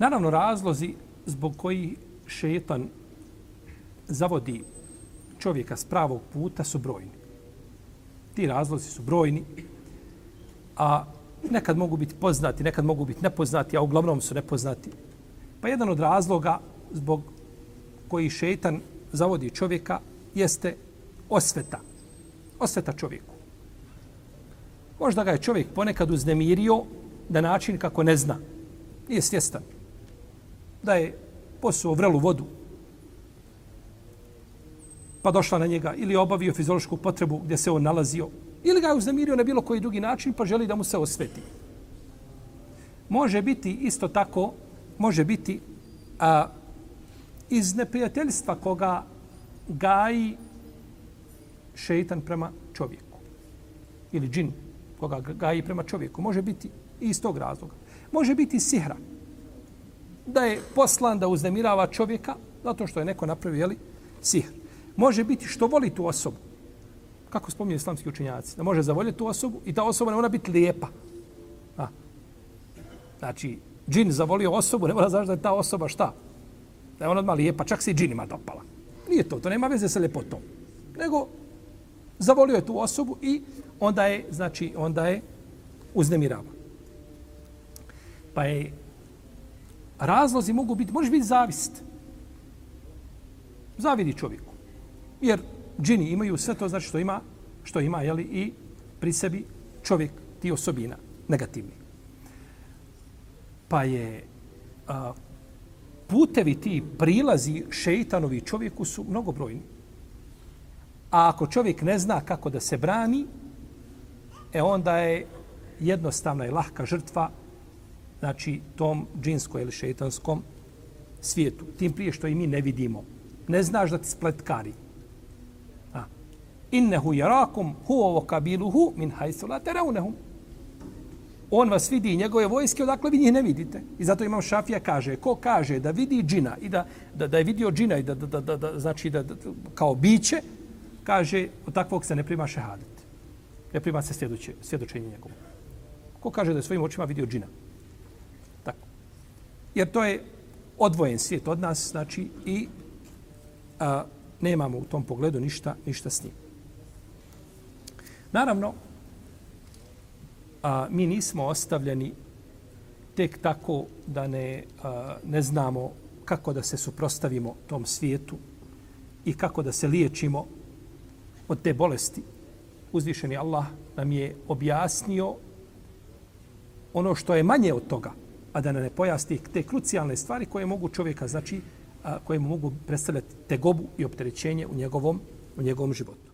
Naravno, razlozi zbog koji šetan zavodi čovjeka s pravog puta su brojni. Ti razlozi su brojni, a nekad mogu biti poznati, nekad mogu biti nepoznati, a uglavnom su nepoznati. Pa jedan od razloga zbog koji šetan zavodi čovjeka jeste osveta. Osveta čovjeku. Možda ga je čovjek ponekad uznemirio na način kako ne zna. Nije svjestan. Da je posuo vrelu vodu pa došla na njega ili obavio fiziološku potrebu gdje se on nalazio ili ga je uznemirio na bilo koji drugi način pa želi da mu se osveti. Može biti isto tako, može biti a, iz neprijateljstva koga gaji šeitan prema čovjeku. Ili džin koga gaji prema čovjeku. Može biti iz tog razloga. Može biti sihra. Da je poslan da uznemirava čovjeka zato što je neko napravio jeli, sihr. Može biti što voli tu osobu. Kako spominju islamski učenjaci. Da može zavoljeti tu osobu i ta osoba ne mora biti lijepa. A. Znači, džin zavolio osobu, ne mora znaš da je ta osoba šta? Da je ona odmah lijepa, čak se i džinima dopala. Nije to, to nema veze sa ljepotom. Nego, zavolio je tu osobu i onda je, znači, onda je uznemirava. Pa je, razlozi mogu biti, može biti zavist. Zavidi čovjeku. Jer džini imaju sve to, znači što ima, što ima, jeli, i pri sebi čovjek ti osobina negativni. Pa je a, putevi ti prilazi šeitanovi čovjeku su mnogobrojni. A ako čovjek ne zna kako da se brani, e onda je jednostavna i lahka žrtva znači tom džinskom ili šeitanskom svijetu. Tim prije što i mi ne vidimo. Ne znaš da ti spletkari. A. Innehu jarakum huovo kabiluhu min hajsu la teraunehum. On vas vidi i njegove vojske, odakle vi njih ne vidite. I zato imam šafija kaže, ko kaže da vidi džina i da, da, da je vidio džina i da, da, da, da, da znači da, da, kao biće, kaže, od takvog se ne prima šehadet. Ne prima se svjedoče, svjedočenje njegovo. Ko kaže da je svojim očima vidio džina? Jer to je odvojen svijet od nas, znači, i a, nemamo u tom pogledu ništa, ništa s njim. Naravno, a, mi nismo ostavljeni tek tako da ne, a, ne znamo kako da se suprostavimo tom svijetu i kako da se liječimo od te bolesti. Uzvišeni Allah nam je objasnio ono što je manje od toga, a da ne pojasni te krucijalne stvari koje mogu čovjeka, znači, a, koje mu mogu predstavljati tegobu i opterećenje u njegovom, u njegovom životu.